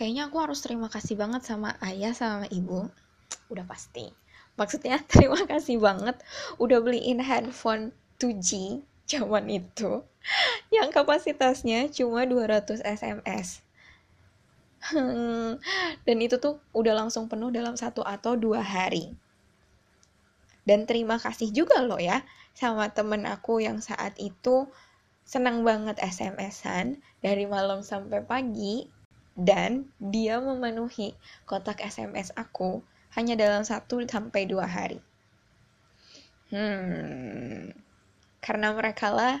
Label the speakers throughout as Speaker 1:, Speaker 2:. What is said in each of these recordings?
Speaker 1: kayaknya aku harus terima kasih banget sama ayah sama ibu. Udah pasti. Maksudnya terima kasih banget udah beliin handphone 2G zaman itu yang kapasitasnya cuma 200 SMS dan itu tuh udah langsung penuh dalam satu atau dua hari. Dan terima kasih juga loh ya sama temen aku yang saat itu senang banget SMS-an dari malam sampai pagi dan dia memenuhi kotak SMS aku hanya dalam satu sampai dua hari. Hmm, karena mereka lah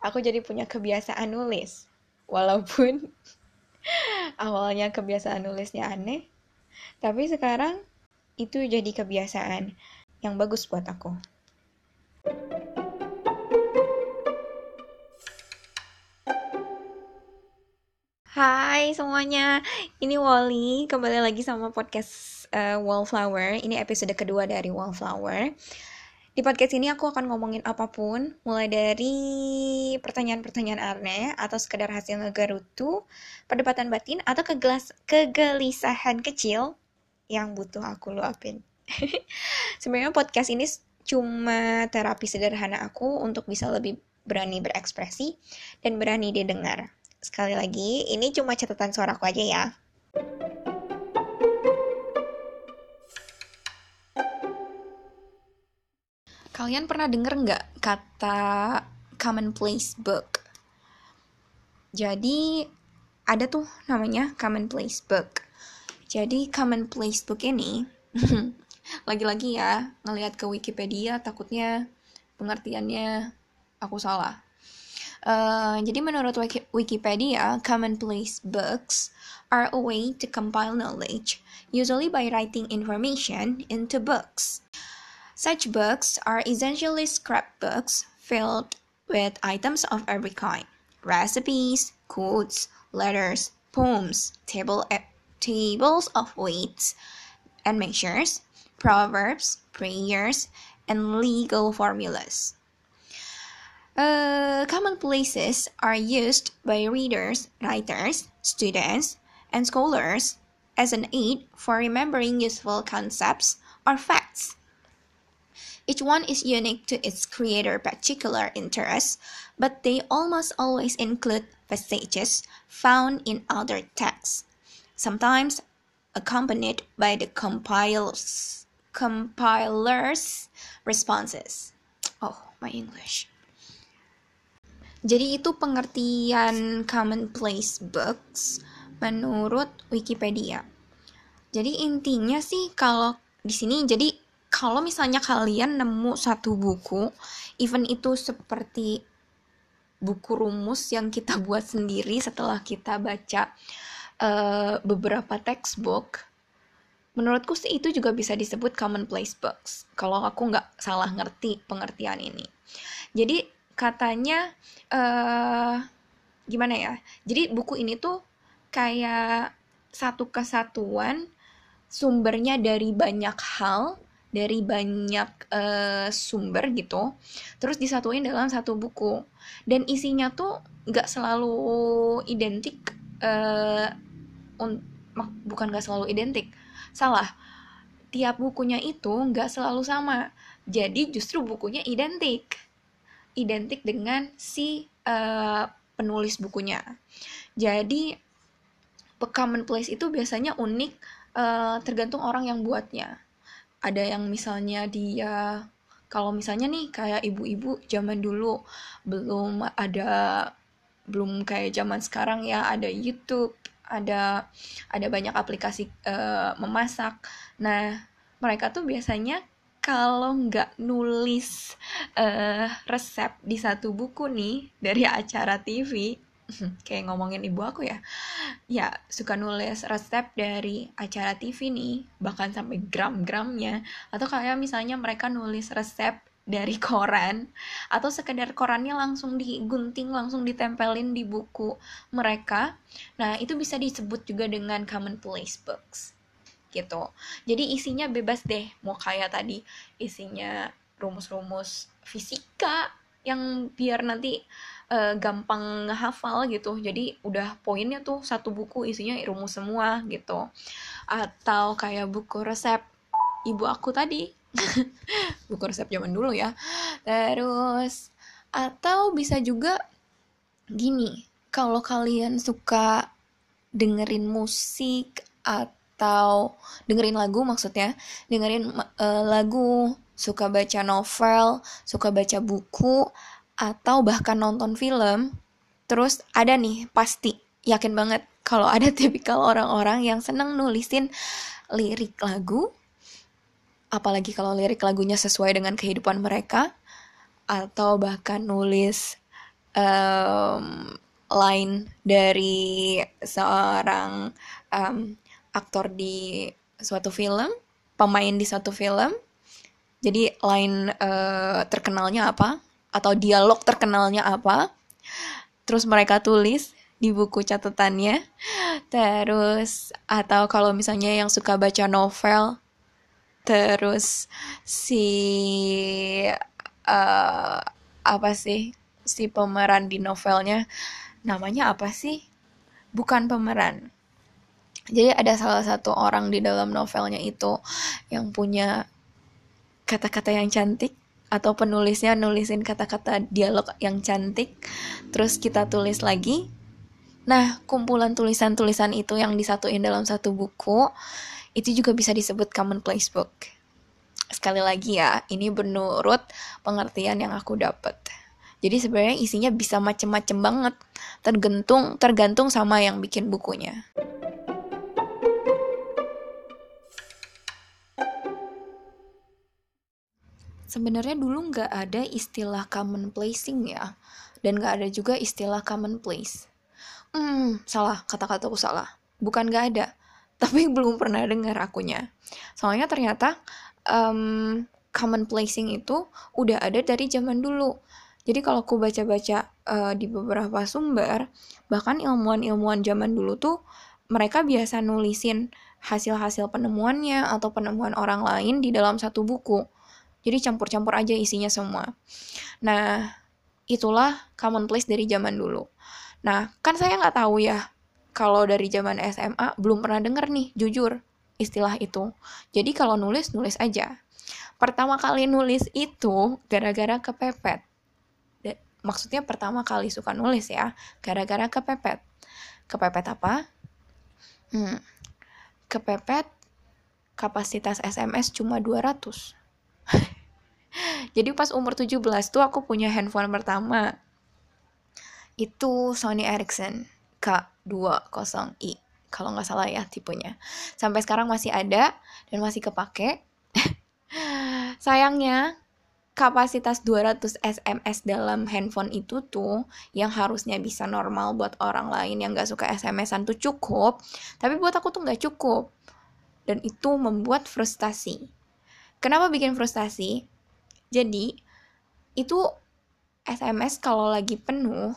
Speaker 1: aku jadi punya kebiasaan nulis. Walaupun awalnya kebiasaan nulisnya aneh, tapi sekarang itu jadi kebiasaan yang bagus buat aku. Hai semuanya, ini Wally kembali lagi sama podcast uh, Wallflower. Ini episode kedua dari Wallflower. Di podcast ini aku akan ngomongin apa pun, mulai dari pertanyaan-pertanyaan aneh atau sekedar hasil ngegarutu, perdebatan batin atau kegelas kegelisahan kecil yang butuh aku luapin. Sebenarnya podcast ini cuma terapi sederhana aku untuk bisa lebih berani berekspresi dan berani didengar. Sekali lagi, ini cuma catatan suaraku aja ya. Kalian pernah denger nggak kata commonplace book? Jadi, ada tuh namanya commonplace book. Jadi, commonplace book ini, lagi-lagi ya, ngelihat ke Wikipedia, takutnya pengertiannya aku salah. Uh, jadi menurut Wikipedia, commonplace books are a way to compile knowledge, usually by writing information into books. Such books are essentially scrapbooks filled with items of every kind recipes, quotes, letters, poems, table, e tables of weights and measures, proverbs, prayers, and legal formulas. Uh, commonplaces are used by readers, writers, students, and scholars as an aid for remembering useful concepts or facts. Each one is unique to its creator's particular interests, but they almost always include passages found in other texts, sometimes accompanied by the compilers, compiler's responses. Oh, my English. Jadi itu pengertian commonplace books menurut Wikipedia. Jadi intinya sih kalau di sini jadi kalau misalnya kalian nemu satu buku, even itu seperti buku rumus yang kita buat sendiri setelah kita baca uh, beberapa textbook, menurutku sih itu juga bisa disebut commonplace books. Kalau aku nggak salah ngerti pengertian ini. Jadi katanya uh, gimana ya jadi buku ini tuh kayak satu kesatuan sumbernya dari banyak hal dari banyak uh, sumber gitu terus disatuin dalam satu buku. Dan isinya tuh nggak selalu identik uh, bukan nggak selalu identik salah. Tiap bukunya itu nggak selalu sama jadi justru bukunya identik identik dengan si uh, penulis bukunya. Jadi commonplace itu biasanya unik uh, tergantung orang yang buatnya. Ada yang misalnya dia kalau misalnya nih kayak ibu-ibu zaman dulu belum ada belum kayak zaman sekarang ya ada YouTube, ada ada banyak aplikasi uh, memasak. Nah, mereka tuh biasanya kalau nggak nulis uh, resep di satu buku nih dari acara TV kayak ngomongin ibu aku ya ya suka nulis resep dari acara TV nih bahkan sampai gram-gramnya. Atau kayak misalnya mereka nulis resep dari koran atau sekedar korannya langsung digunting langsung ditempelin di buku mereka. Nah itu bisa disebut juga dengan commonplace books gitu. Jadi isinya bebas deh mau kayak tadi isinya rumus-rumus fisika yang biar nanti uh, gampang hafal gitu. Jadi udah poinnya tuh satu buku isinya rumus semua gitu. Atau kayak buku resep ibu aku tadi. Buku resep zaman dulu ya. Terus atau bisa juga gini kalau kalian suka dengerin musik atau dengerin lagu maksudnya dengerin uh, lagu suka baca novel suka baca buku atau bahkan nonton film terus ada nih pasti yakin banget kalau ada tipikal orang-orang yang seneng nulisin lirik lagu apalagi kalau lirik lagunya sesuai dengan kehidupan mereka atau bahkan nulis um, line dari seorang um, aktor di suatu film, pemain di suatu film. Jadi line uh, terkenalnya apa atau dialog terkenalnya apa? Terus mereka tulis di buku catatannya. Terus atau kalau misalnya yang suka baca novel terus si uh, apa sih si pemeran di novelnya namanya apa sih bukan pemeran jadi ada salah satu orang di dalam novelnya itu yang punya kata-kata yang cantik atau penulisnya nulisin kata-kata dialog yang cantik terus kita tulis lagi nah kumpulan tulisan-tulisan itu yang disatuin dalam satu buku itu juga bisa disebut commonplace book. Sekali lagi ya, ini menurut pengertian yang aku dapat. Jadi sebenarnya isinya bisa macem-macem banget, tergantung tergantung sama yang bikin bukunya. Sebenarnya dulu nggak ada istilah commonplacing ya, dan nggak ada juga istilah commonplace. Hmm, salah, kata-kataku salah. Bukan nggak ada, tapi belum pernah dengar akunya. Soalnya ternyata um, common placing itu udah ada dari zaman dulu. Jadi kalau aku baca-baca uh, di beberapa sumber, bahkan ilmuwan-ilmuwan zaman dulu tuh mereka biasa nulisin hasil-hasil penemuannya atau penemuan orang lain di dalam satu buku. Jadi campur-campur aja isinya semua. Nah, itulah commonplace dari zaman dulu. Nah, kan saya nggak tahu ya kalau dari zaman SMA belum pernah denger nih, jujur, istilah itu. Jadi kalau nulis, nulis aja. Pertama kali nulis itu gara-gara kepepet. Maksudnya pertama kali suka nulis ya, gara-gara kepepet. Kepepet apa? Hmm, kepepet kapasitas SMS cuma 200. Jadi pas umur 17 tuh aku punya handphone pertama. Itu Sony Ericsson K20i kalau nggak salah ya tipenya. Sampai sekarang masih ada dan masih kepake. Sayangnya kapasitas 200 SMS dalam handphone itu tuh yang harusnya bisa normal buat orang lain yang nggak suka SMS-an tuh cukup, tapi buat aku tuh nggak cukup. Dan itu membuat frustasi. Kenapa bikin frustasi? Jadi, itu SMS kalau lagi penuh,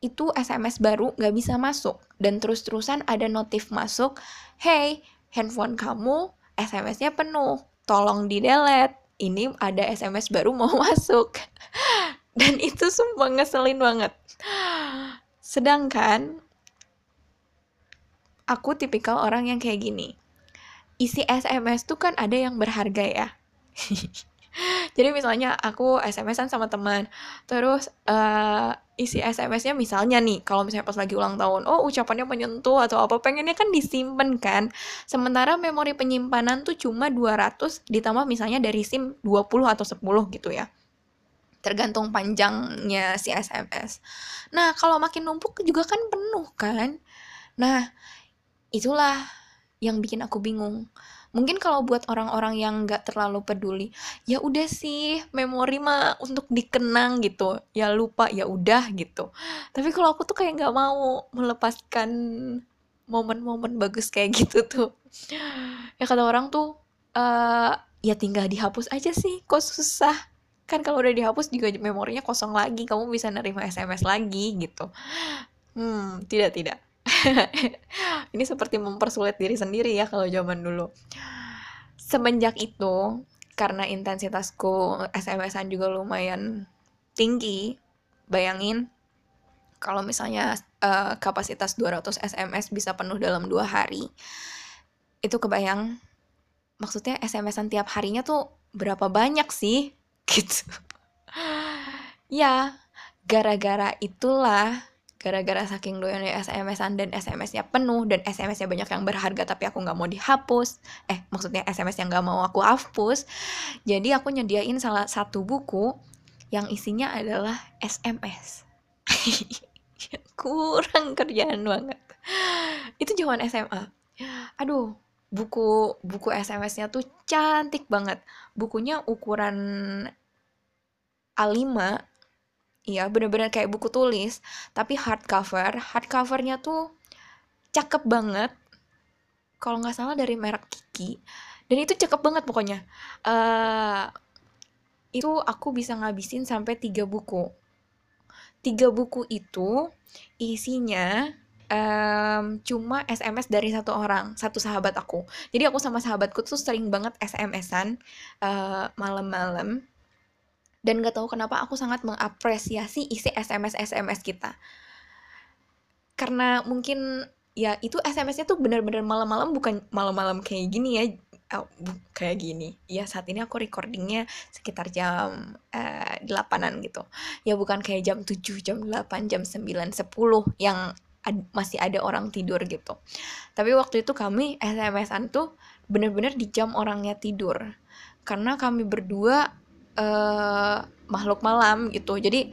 Speaker 1: itu SMS baru nggak bisa masuk dan terus-terusan ada notif masuk, hey handphone kamu SMS-nya penuh, tolong di delete. Ini ada SMS baru mau masuk. Dan itu sumpah ngeselin banget. Sedangkan aku tipikal orang yang kayak gini. Isi SMS tuh kan ada yang berharga ya. Jadi misalnya aku SMS-an sama teman, terus uh, isi SMS-nya misalnya nih, kalau misalnya pas lagi ulang tahun, oh ucapannya menyentuh atau apa, pengennya kan disimpan kan. Sementara memori penyimpanan tuh cuma 200 ditambah misalnya dari SIM 20 atau 10 gitu ya. Tergantung panjangnya si SMS. Nah, kalau makin numpuk juga kan penuh kan. Nah, itulah yang bikin aku bingung mungkin kalau buat orang-orang yang nggak terlalu peduli ya udah sih memori mah untuk dikenang gitu. Ya lupa ya udah gitu. Tapi kalau aku tuh kayak nggak mau melepaskan momen-momen bagus kayak gitu tuh. Ya kata orang tuh uh, ya tinggal dihapus aja sih kok susah. Kan kalau udah dihapus juga memorinya kosong lagi kamu bisa nerima SMS lagi gitu. Hmm tidak tidak ini seperti mempersulit diri sendiri ya kalau zaman dulu. Semenjak itu, karena intensitasku SMS-an juga lumayan tinggi, bayangin kalau misalnya uh, kapasitas 200 SMS bisa penuh dalam dua hari itu kebayang maksudnya SMS-an tiap harinya tuh berapa banyak sih gitu ya gara-gara itulah gara-gara saking doyannya SMS-an dan SMS-nya penuh dan SMS-nya banyak yang berharga tapi aku nggak mau dihapus. Eh maksudnya SMS yang nggak mau aku hapus. Jadi aku nyediain salah satu buku yang isinya adalah SMS kurang kerjaan banget. Itu zaman SMA aduh buku buku SMS-nya tuh cantik banget. Bukunya ukuran A5 Iya, bener-bener kayak buku tulis, tapi hardcover. Hardcovernya tuh cakep banget. Kalau nggak salah dari merek Kiki. Dan itu cakep banget pokoknya. Uh, itu aku bisa ngabisin sampai tiga buku. Tiga buku itu isinya um, cuma SMS dari satu orang, satu sahabat aku. Jadi aku sama sahabatku tuh sering banget SMS-an uh, malam-malam dan gak tahu kenapa aku sangat mengapresiasi isi SMS SMS kita. Karena mungkin ya itu SMS-nya tuh benar-benar malam-malam bukan malam-malam kayak gini ya. Oh, kayak gini. Ya saat ini aku recordingnya sekitar jam uh, delapanan gitu. Ya bukan kayak jam 7 jam 8 jam 9 10 yang ad masih ada orang tidur gitu. Tapi waktu itu kami SMS-an tuh bener-bener di jam orangnya tidur. Karena kami berdua uh, makhluk malam gitu. Jadi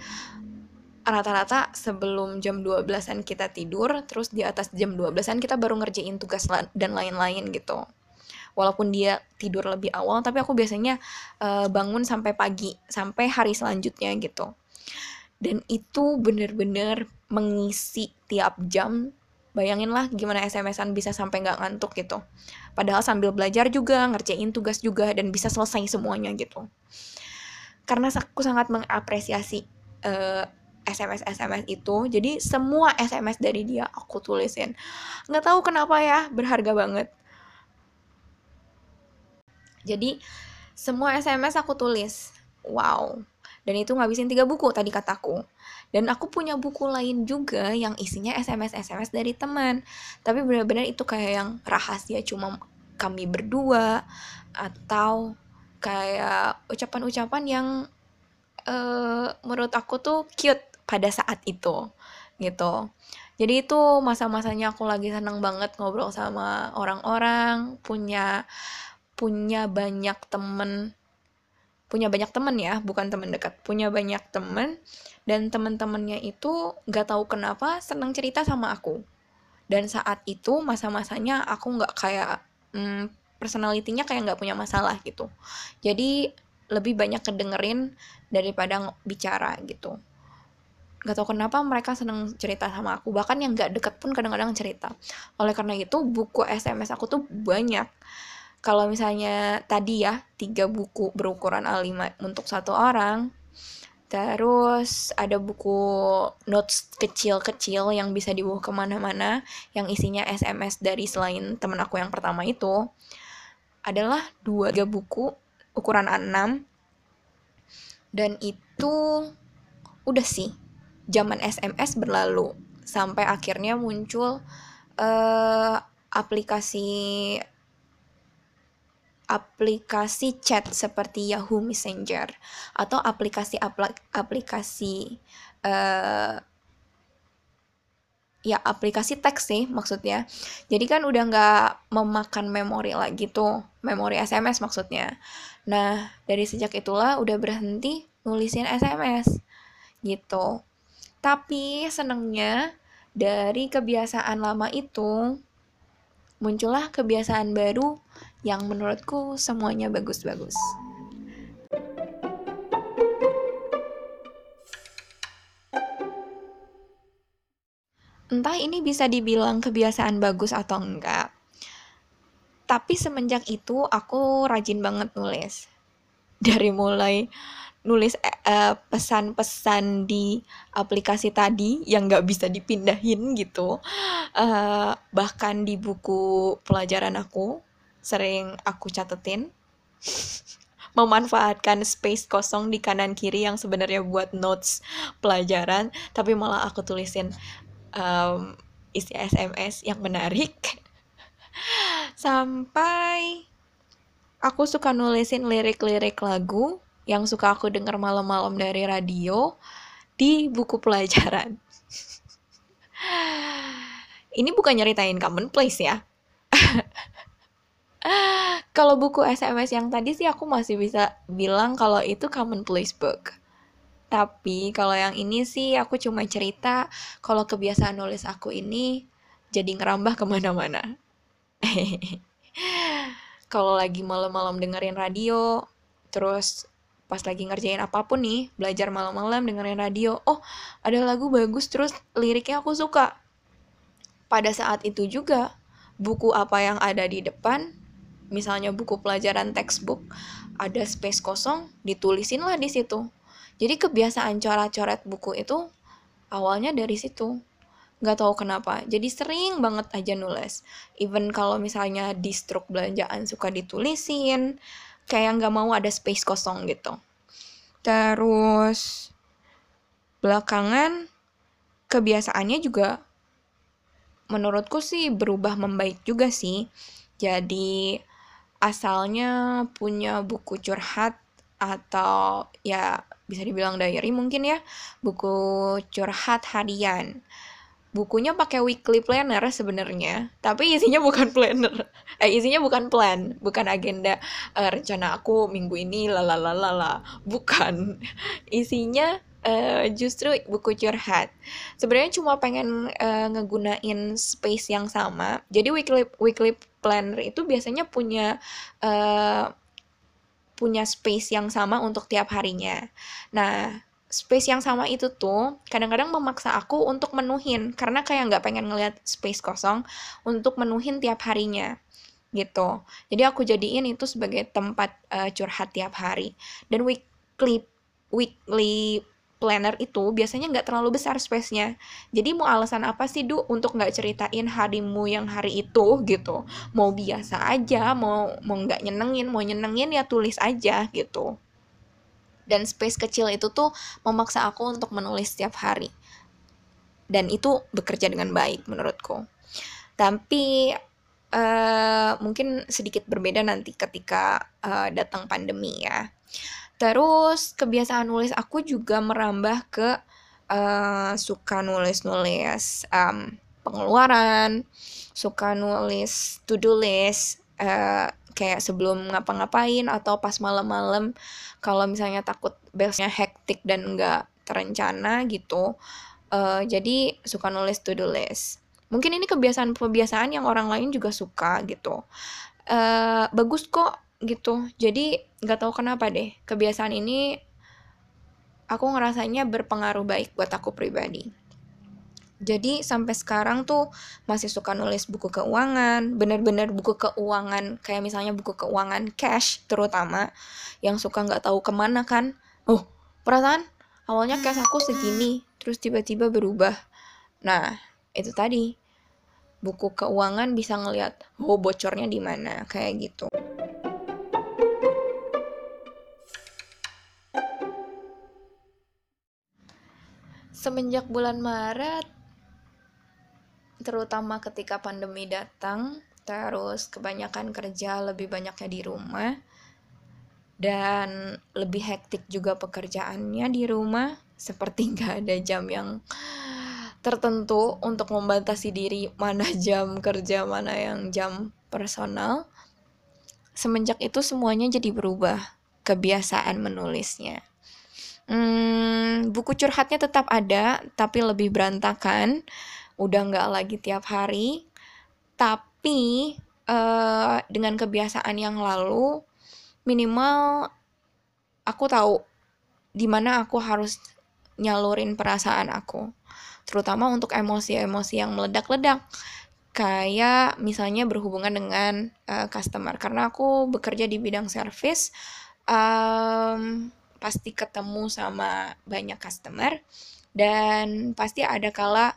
Speaker 1: rata-rata sebelum jam 12-an kita tidur terus di atas jam 12-an kita baru ngerjain tugas dan lain-lain gitu. Walaupun dia tidur lebih awal tapi aku biasanya uh, bangun sampai pagi sampai hari selanjutnya gitu. Dan itu bener-bener mengisi tiap jam. Bayangin lah gimana SMS-an bisa sampai nggak ngantuk gitu. Padahal sambil belajar juga ngerjain tugas juga dan bisa selesai semuanya gitu karena aku sangat mengapresiasi uh, eh, SMS SMS itu. Jadi semua SMS dari dia aku tulisin. Nggak tahu kenapa ya berharga banget. Jadi semua SMS aku tulis. Wow. Dan itu ngabisin tiga buku tadi kataku. Dan aku punya buku lain juga yang isinya SMS SMS dari teman. Tapi benar-benar itu kayak yang rahasia cuma kami berdua atau kayak ucapan-ucapan yang uh, menurut aku tuh cute pada saat itu gitu. Jadi itu masa-masanya aku lagi seneng banget ngobrol sama orang-orang punya punya banyak temen punya banyak temen ya bukan temen dekat punya banyak temen dan temen-temennya itu gak tahu kenapa seneng cerita sama aku. Dan saat itu masa-masanya aku nggak kayak hmm, personalitinya kayak nggak punya masalah gitu. Jadi lebih banyak kedengerin daripada bicara gitu. Gak tau kenapa mereka seneng cerita sama aku. Bahkan yang gak deket pun kadang-kadang cerita. Oleh karena itu buku SMS aku tuh banyak. Kalau misalnya tadi ya tiga buku berukuran A5 untuk satu orang. Terus ada buku notes kecil-kecil yang bisa dibawa ke mana-mana yang isinya SMS dari selain temen aku yang pertama itu adalah dua tiga buku ukuran A6 dan itu udah sih zaman SMS berlalu. Sampai akhirnya muncul uh, aplikasi aplikasi chat seperti Yahoo Messenger atau aplikasi aplikasi uh, ya aplikasi teks sih maksudnya. Jadi kan udah nggak memakan memori lagi tuh memori SMS maksudnya. Nah dari sejak itulah udah berhenti nulisin SMS gitu. Tapi senengnya dari kebiasaan lama itu muncullah kebiasaan baru yang menurutku semuanya bagus-bagus. Entah ini bisa dibilang kebiasaan bagus atau enggak. Tapi semenjak itu aku rajin banget nulis. Dari mulai nulis uh, pesan-pesan di aplikasi tadi yang nggak bisa dipindahin gitu. Uh, bahkan di buku pelajaran aku sering aku catetin. memanfaatkan space kosong di kanan kiri yang sebenarnya buat notes pelajaran tapi malah aku tulisin um, isi SMS yang menarik sampai aku suka nulisin lirik-lirik lagu yang suka aku denger malam-malam dari radio di buku pelajaran. Ini bukan nyeritain commonplace ya. kalau buku SMS yang tadi sih aku masih bisa bilang kalau itu commonplace book. Tapi kalau yang ini sih aku cuma cerita kalau kebiasaan nulis aku ini jadi ngerambah ke mana-mana. kalau lagi malam-malam dengerin radio, terus pas lagi ngerjain apa pun nih, belajar malam-malam dengerin radio, oh ada lagu bagus terus liriknya aku suka. Pada saat itu juga, buku apa yang ada di depan, misalnya buku pelajaran textbook, ada space kosong, ditulisin lah di situ. Jadi kebiasaan coret-coret buku itu awalnya dari situ. Nggak tahu kenapa. Jadi sering banget aja nulis. Even kalau misalnya di struk belanjaan suka ditulisin kayak nggak mau ada space kosong gitu. Terus belakangan kebiasaannya juga menurutku sih berubah membaik juga sih. Jadi asalnya punya buku curhat atau ya bisa dibilang diary mungkin ya. Buku curhat harian. Bukunya pakai weekly planner sebenarnya tapi isinya bukan planner. Eh isinya bukan plan bukan agenda uh, rencana aku minggu ini lalalalala bukan. Isinya uh, justru buku curhat. Sebenarnya cuma pengen uh, ngegunain space yang sama. Jadi weekly weekly planner itu biasanya punya uh, punya space yang sama untuk tiap harinya. Nah space yang sama itu tuh kadang-kadang memaksa aku untuk menuhin karena kayak nggak pengen ngeliat space kosong untuk menuhin tiap harinya gitu. Jadi aku jadiin itu sebagai tempat uh, curhat tiap hari. Dan weekly weekly planner itu biasanya nggak terlalu besar space-nya. Jadi mau alasan apa sih Du untuk nggak ceritain harimu yang hari itu gitu? Mau biasa aja mau mau nggak nyenengin mau nyenengin ya tulis aja gitu. Dan space kecil itu tuh memaksa aku untuk menulis setiap hari. Dan itu bekerja dengan baik menurutku. Tapi uh, mungkin sedikit berbeda nanti ketika uh, datang pandemi ya terus kebiasaan nulis aku juga merambah ke uh, suka nulis-nulis um, pengeluaran suka nulis to-do list uh, kayak sebelum ngapa-ngapain atau pas malam-malam kalau misalnya takut besoknya hektik dan nggak terencana gitu uh, jadi suka nulis to do list. Mungkin ini kebiasaan-kebiasaan yang orang lain juga suka gitu. Uh, bagus kok gitu jadi nggak tahu kenapa deh kebiasaan ini aku ngerasanya berpengaruh baik buat aku pribadi jadi sampai sekarang tuh masih suka nulis buku keuangan, bener-bener buku keuangan kayak misalnya buku keuangan cash terutama yang suka nggak tahu ke mana kan. Oh, perasaan awalnya cash aku segini, terus tiba-tiba berubah. Nah, itu tadi buku keuangan bisa ngeliat oh bocornya di mana kayak gitu. Semenjak bulan Maret terutama ketika pandemi datang, terus kebanyakan kerja lebih banyaknya di rumah, dan lebih hektik juga pekerjaannya di rumah, seperti nggak ada jam yang tertentu untuk membatasi diri mana jam kerja, mana yang jam personal. Semenjak itu semuanya jadi berubah, kebiasaan menulisnya. Hmm, buku curhatnya tetap ada, tapi lebih berantakan. Udah nggak lagi tiap hari. Tapi uh, dengan kebiasaan yang lalu minimal aku tahu di mana aku harus nyalurin perasaan aku. Terutama untuk emosi-emosi yang meledak-ledak. Kayak misalnya berhubungan dengan uh, customer. Karena aku bekerja di bidang service um, pasti ketemu sama banyak customer dan pasti ada kala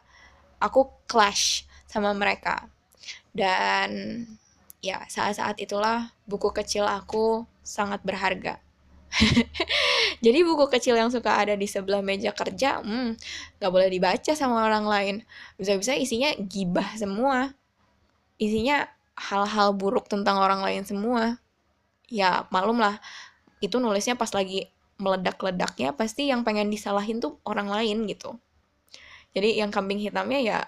Speaker 1: aku clash sama mereka. Dan ya saat-saat itulah buku kecil aku sangat berharga. Jadi buku kecil yang suka ada di sebelah meja kerja hmm nggak boleh dibaca sama orang lain. Bisa-bisa isinya gibah semua. Isinya hal-hal buruk tentang orang lain semua. Ya malum lah itu nulisnya pas lagi meledak-ledaknya pasti yang pengen disalahin tuh orang lain gitu. Jadi yang kambing hitamnya ya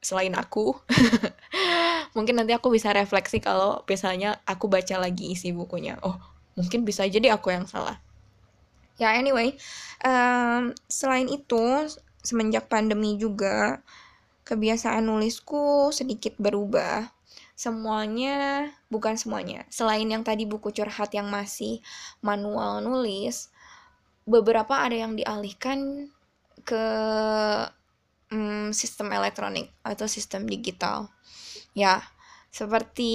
Speaker 1: selain aku. Mungkin nanti aku bisa refleksi kalau misalnya aku baca lagi isi bukunya. Oh mungkin bisa jadi aku yang salah. Ya anyway um, selain itu semenjak pandemi juga kebiasaan nulisku sedikit berubah. Semuanya, bukan semuanya. Selain yang tadi buku curhat yang masih manual nulis, beberapa ada yang dialihkan ke um, sistem elektronik atau sistem digital. Ya, seperti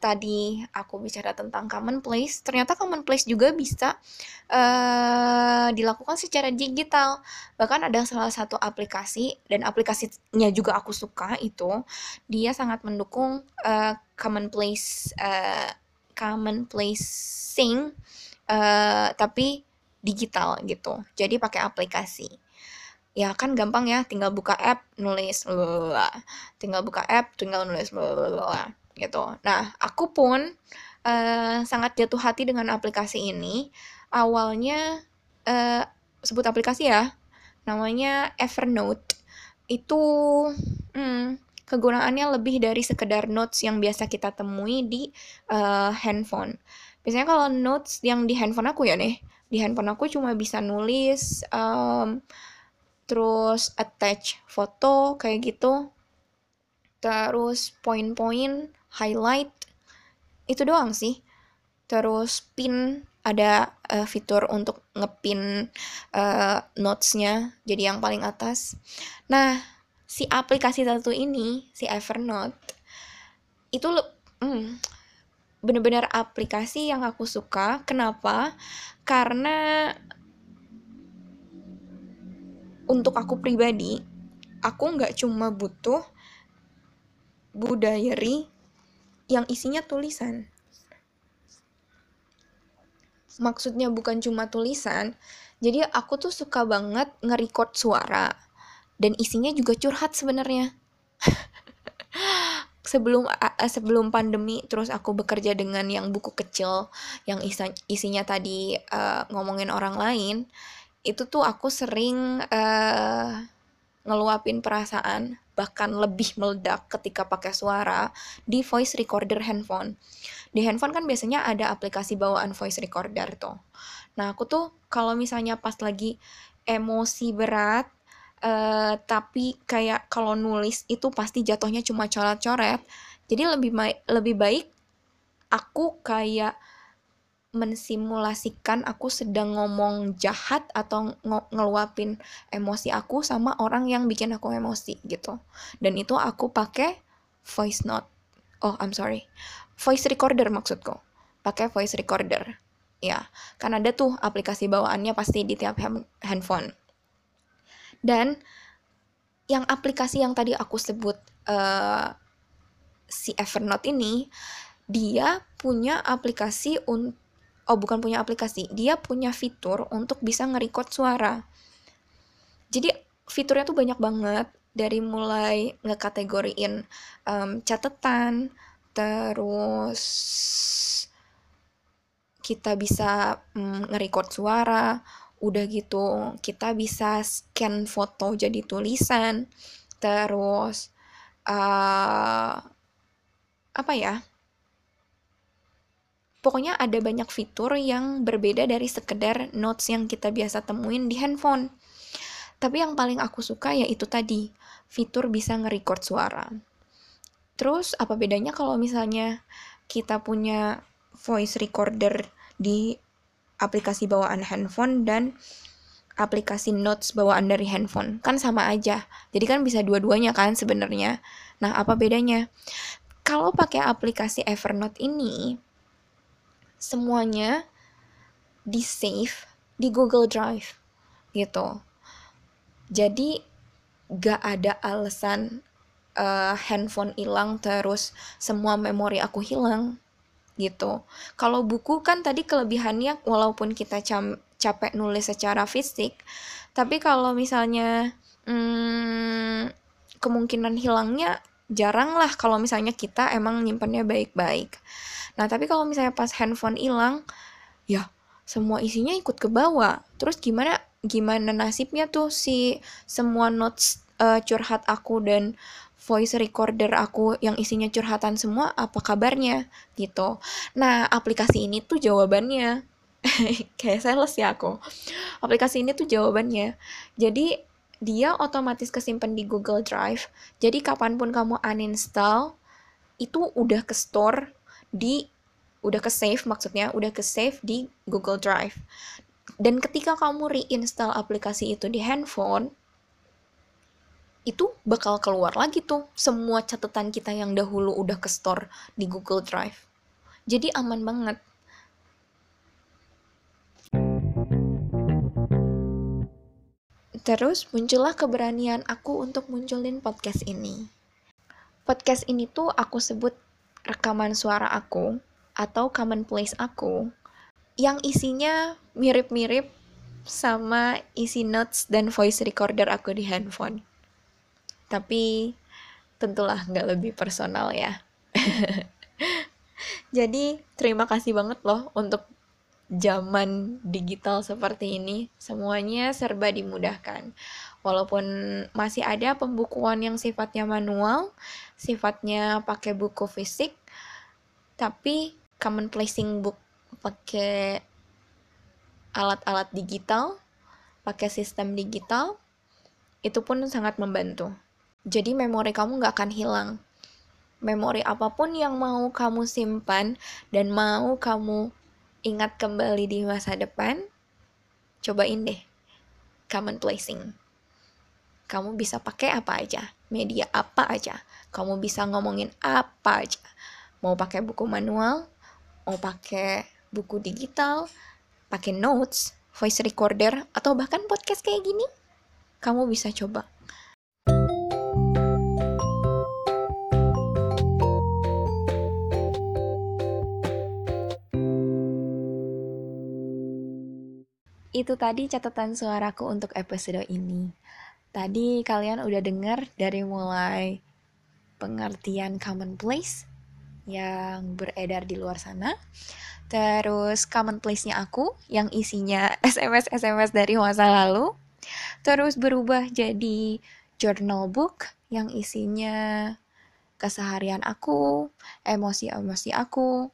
Speaker 1: tadi aku bicara tentang commonplace, ternyata commonplace juga bisa uh, dilakukan secara digital. Bahkan ada salah satu aplikasi dan aplikasinya juga aku suka itu, dia sangat mendukung uh, commonplace uh, commonplacing uh, tapi digital gitu. Jadi pakai aplikasi ya kan gampang ya tinggal buka app nulis lala. tinggal buka app tinggal nulis lala. gitu nah aku pun uh, sangat jatuh hati dengan aplikasi ini awalnya uh, sebut aplikasi ya namanya Evernote itu hmm, kegunaannya lebih dari sekedar notes yang biasa kita temui di uh, handphone biasanya kalau notes yang di handphone aku ya nih di handphone aku cuma bisa nulis um, terus attach foto kayak gitu. Terus poin-poin highlight. Itu doang sih. Terus pin ada uh, fitur untuk ngepin uh, notesnya jadi yang paling atas. Nah si aplikasi satu ini si Evernote itu hmm, bener-bener aplikasi yang aku suka. Kenapa? Karena untuk aku pribadi aku nggak cuma butuh budayeri yang isinya tulisan. Maksudnya bukan cuma tulisan jadi aku tuh suka banget nge-record suara dan isinya juga curhat sebenarnya. Sebelum sebelum pandemi terus aku bekerja dengan yang buku kecil yang isinya tadi uh, ngomongin orang lain itu tuh aku sering uh, ngeluapin perasaan bahkan lebih meledak ketika pakai suara di voice recorder handphone. Di handphone kan biasanya ada aplikasi bawaan voice recorder tuh. Nah, aku tuh kalau misalnya pas lagi emosi berat uh, tapi kayak kalau nulis itu pasti jatuhnya cuma coret-coret. Jadi lebih baik lebih baik aku kayak mensimulasikan aku sedang ngomong jahat atau ngeluapin emosi aku sama orang yang bikin aku emosi gitu. Dan itu aku pakai voice note. Oh, I'm sorry. Voice recorder maksudku. Pakai voice recorder. Ya, kan ada tuh aplikasi bawaannya pasti di tiap handphone. Dan yang aplikasi yang tadi aku sebut uh, si Evernote ini, dia punya aplikasi untuk oh bukan punya aplikasi, dia punya fitur untuk bisa nge-record suara. Jadi fiturnya tuh banyak banget dari mulai ngekategoriin um, catatan, terus kita bisa nge-record suara, udah gitu kita bisa scan foto jadi tulisan, terus uh, apa ya? Pokoknya ada banyak fitur yang berbeda dari sekedar notes yang kita biasa temuin di handphone. Tapi yang paling aku suka yaitu tadi, fitur bisa nge-record suara. Terus apa bedanya kalau misalnya kita punya voice recorder di aplikasi bawaan handphone dan aplikasi notes bawaan dari handphone kan sama aja jadi kan bisa dua-duanya kan sebenarnya nah apa bedanya kalau pakai aplikasi Evernote ini semuanya di save di Google Drive gitu. Jadi gak ada alasan uh, handphone hilang terus semua memori aku hilang. gitu. Kalau buku kan tadi kelebihannya walaupun kita capek nulis secara fisik, tapi kalau misalnya hmm, kemungkinan hilangnya jarang lah kalau misalnya kita emang nyimpannya baik-baik. Nah, tapi kalau misalnya pas handphone hilang, ya semua isinya ikut ke bawah. Terus gimana gimana nasibnya tuh si semua notes uh, curhat aku dan voice recorder aku yang isinya curhatan semua apa kabarnya gitu. Nah, aplikasi ini tuh jawabannya. Kayak sales ya aku. Aplikasi ini tuh jawabannya. Jadi dia otomatis kesimpan di Google Drive. Jadi kapan pun kamu uninstall itu udah ke store di udah ke save maksudnya udah ke save di Google Drive. Dan ketika kamu reinstall aplikasi itu di handphone itu bakal keluar lagi tuh semua catatan kita yang dahulu udah ke store di Google Drive. Jadi aman banget. Terus muncullah keberanian aku untuk munculin podcast ini. Podcast ini tuh aku sebut rekaman suara aku atau commonplace aku yang isinya mirip-mirip sama isi notes dan voice recorder aku di handphone. Tapi tentulah nggak lebih personal ya. Jadi terima kasih banget loh untuk zaman digital seperti ini, semuanya serba dimudahkan. Walaupun masih ada pembukuan yang sifatnya manual, sifatnya pakai buku fisik, tapi common placing book pakai alat-alat digital, pakai sistem digital, itu pun sangat membantu. Jadi memori kamu nggak akan hilang. Memori apa pun yang mau kamu simpan dan mau kamu ingat kembali di masa depan, cobain deh. Common placing. Kamu bisa pakai apa aja, media apa aja, kamu bisa ngomongin apa aja. Mau pakai buku manual, mau pakai buku digital, pakai notes, voice recorder, atau bahkan podcast kayak gini, kamu bisa coba. Itu tadi catatan suaraku untuk episode ini. Tadi kalian udah dengar dari mulai pengertian commonplace yang beredar di luar sana. Terus commonplace-nya aku yang isinya SMS-SMS dari masa lalu. Terus berubah jadi journal book yang isinya keseharian aku, emosi-emosi aku,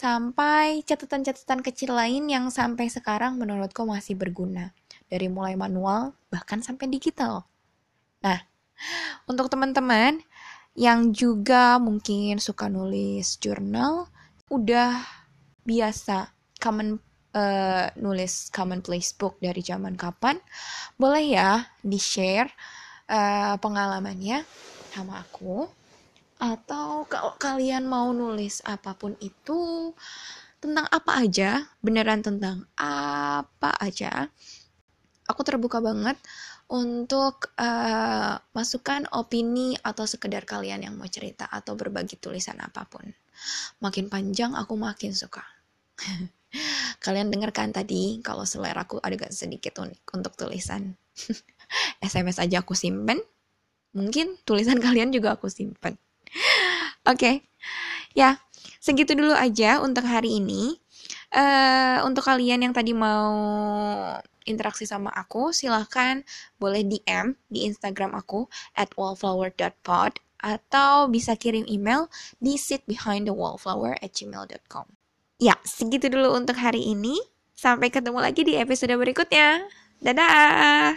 Speaker 1: sampai catatan-catatan kecil lain yang sampai sekarang menurutku masih berguna. Dari mulai manual bahkan sampai digital. Nah, untuk teman-teman yang juga mungkin suka nulis jurnal, udah biasa common uh, nulis commonplace book dari zaman kapan, boleh ya di-share uh, pengalamannya sama aku atau kalau kalian mau nulis apa pun itu tentang apa aja, beneran tentang apa aja, aku terbuka banget untuk uh, masukan opini atau sekedar kalian yang mau cerita atau berbagi tulisan apa pun. Makin panjang aku makin suka. kalian dengarkan tadi kalau selera aku agak sedikit unik untuk tulisan. SMS aja aku simpen. Mungkin tulisan kalian juga aku simpen. Oke, ya segitu dulu aja untuk hari ini. Uh, untuk kalian yang tadi mau interaksi sama aku, silahkan boleh DM di Instagram aku at wallflower.pod atau bisa kirim email di sitbehindthewallflower at gmail.com. Ya, segitu dulu untuk hari ini. Sampai ketemu lagi di episode berikutnya. Dadah!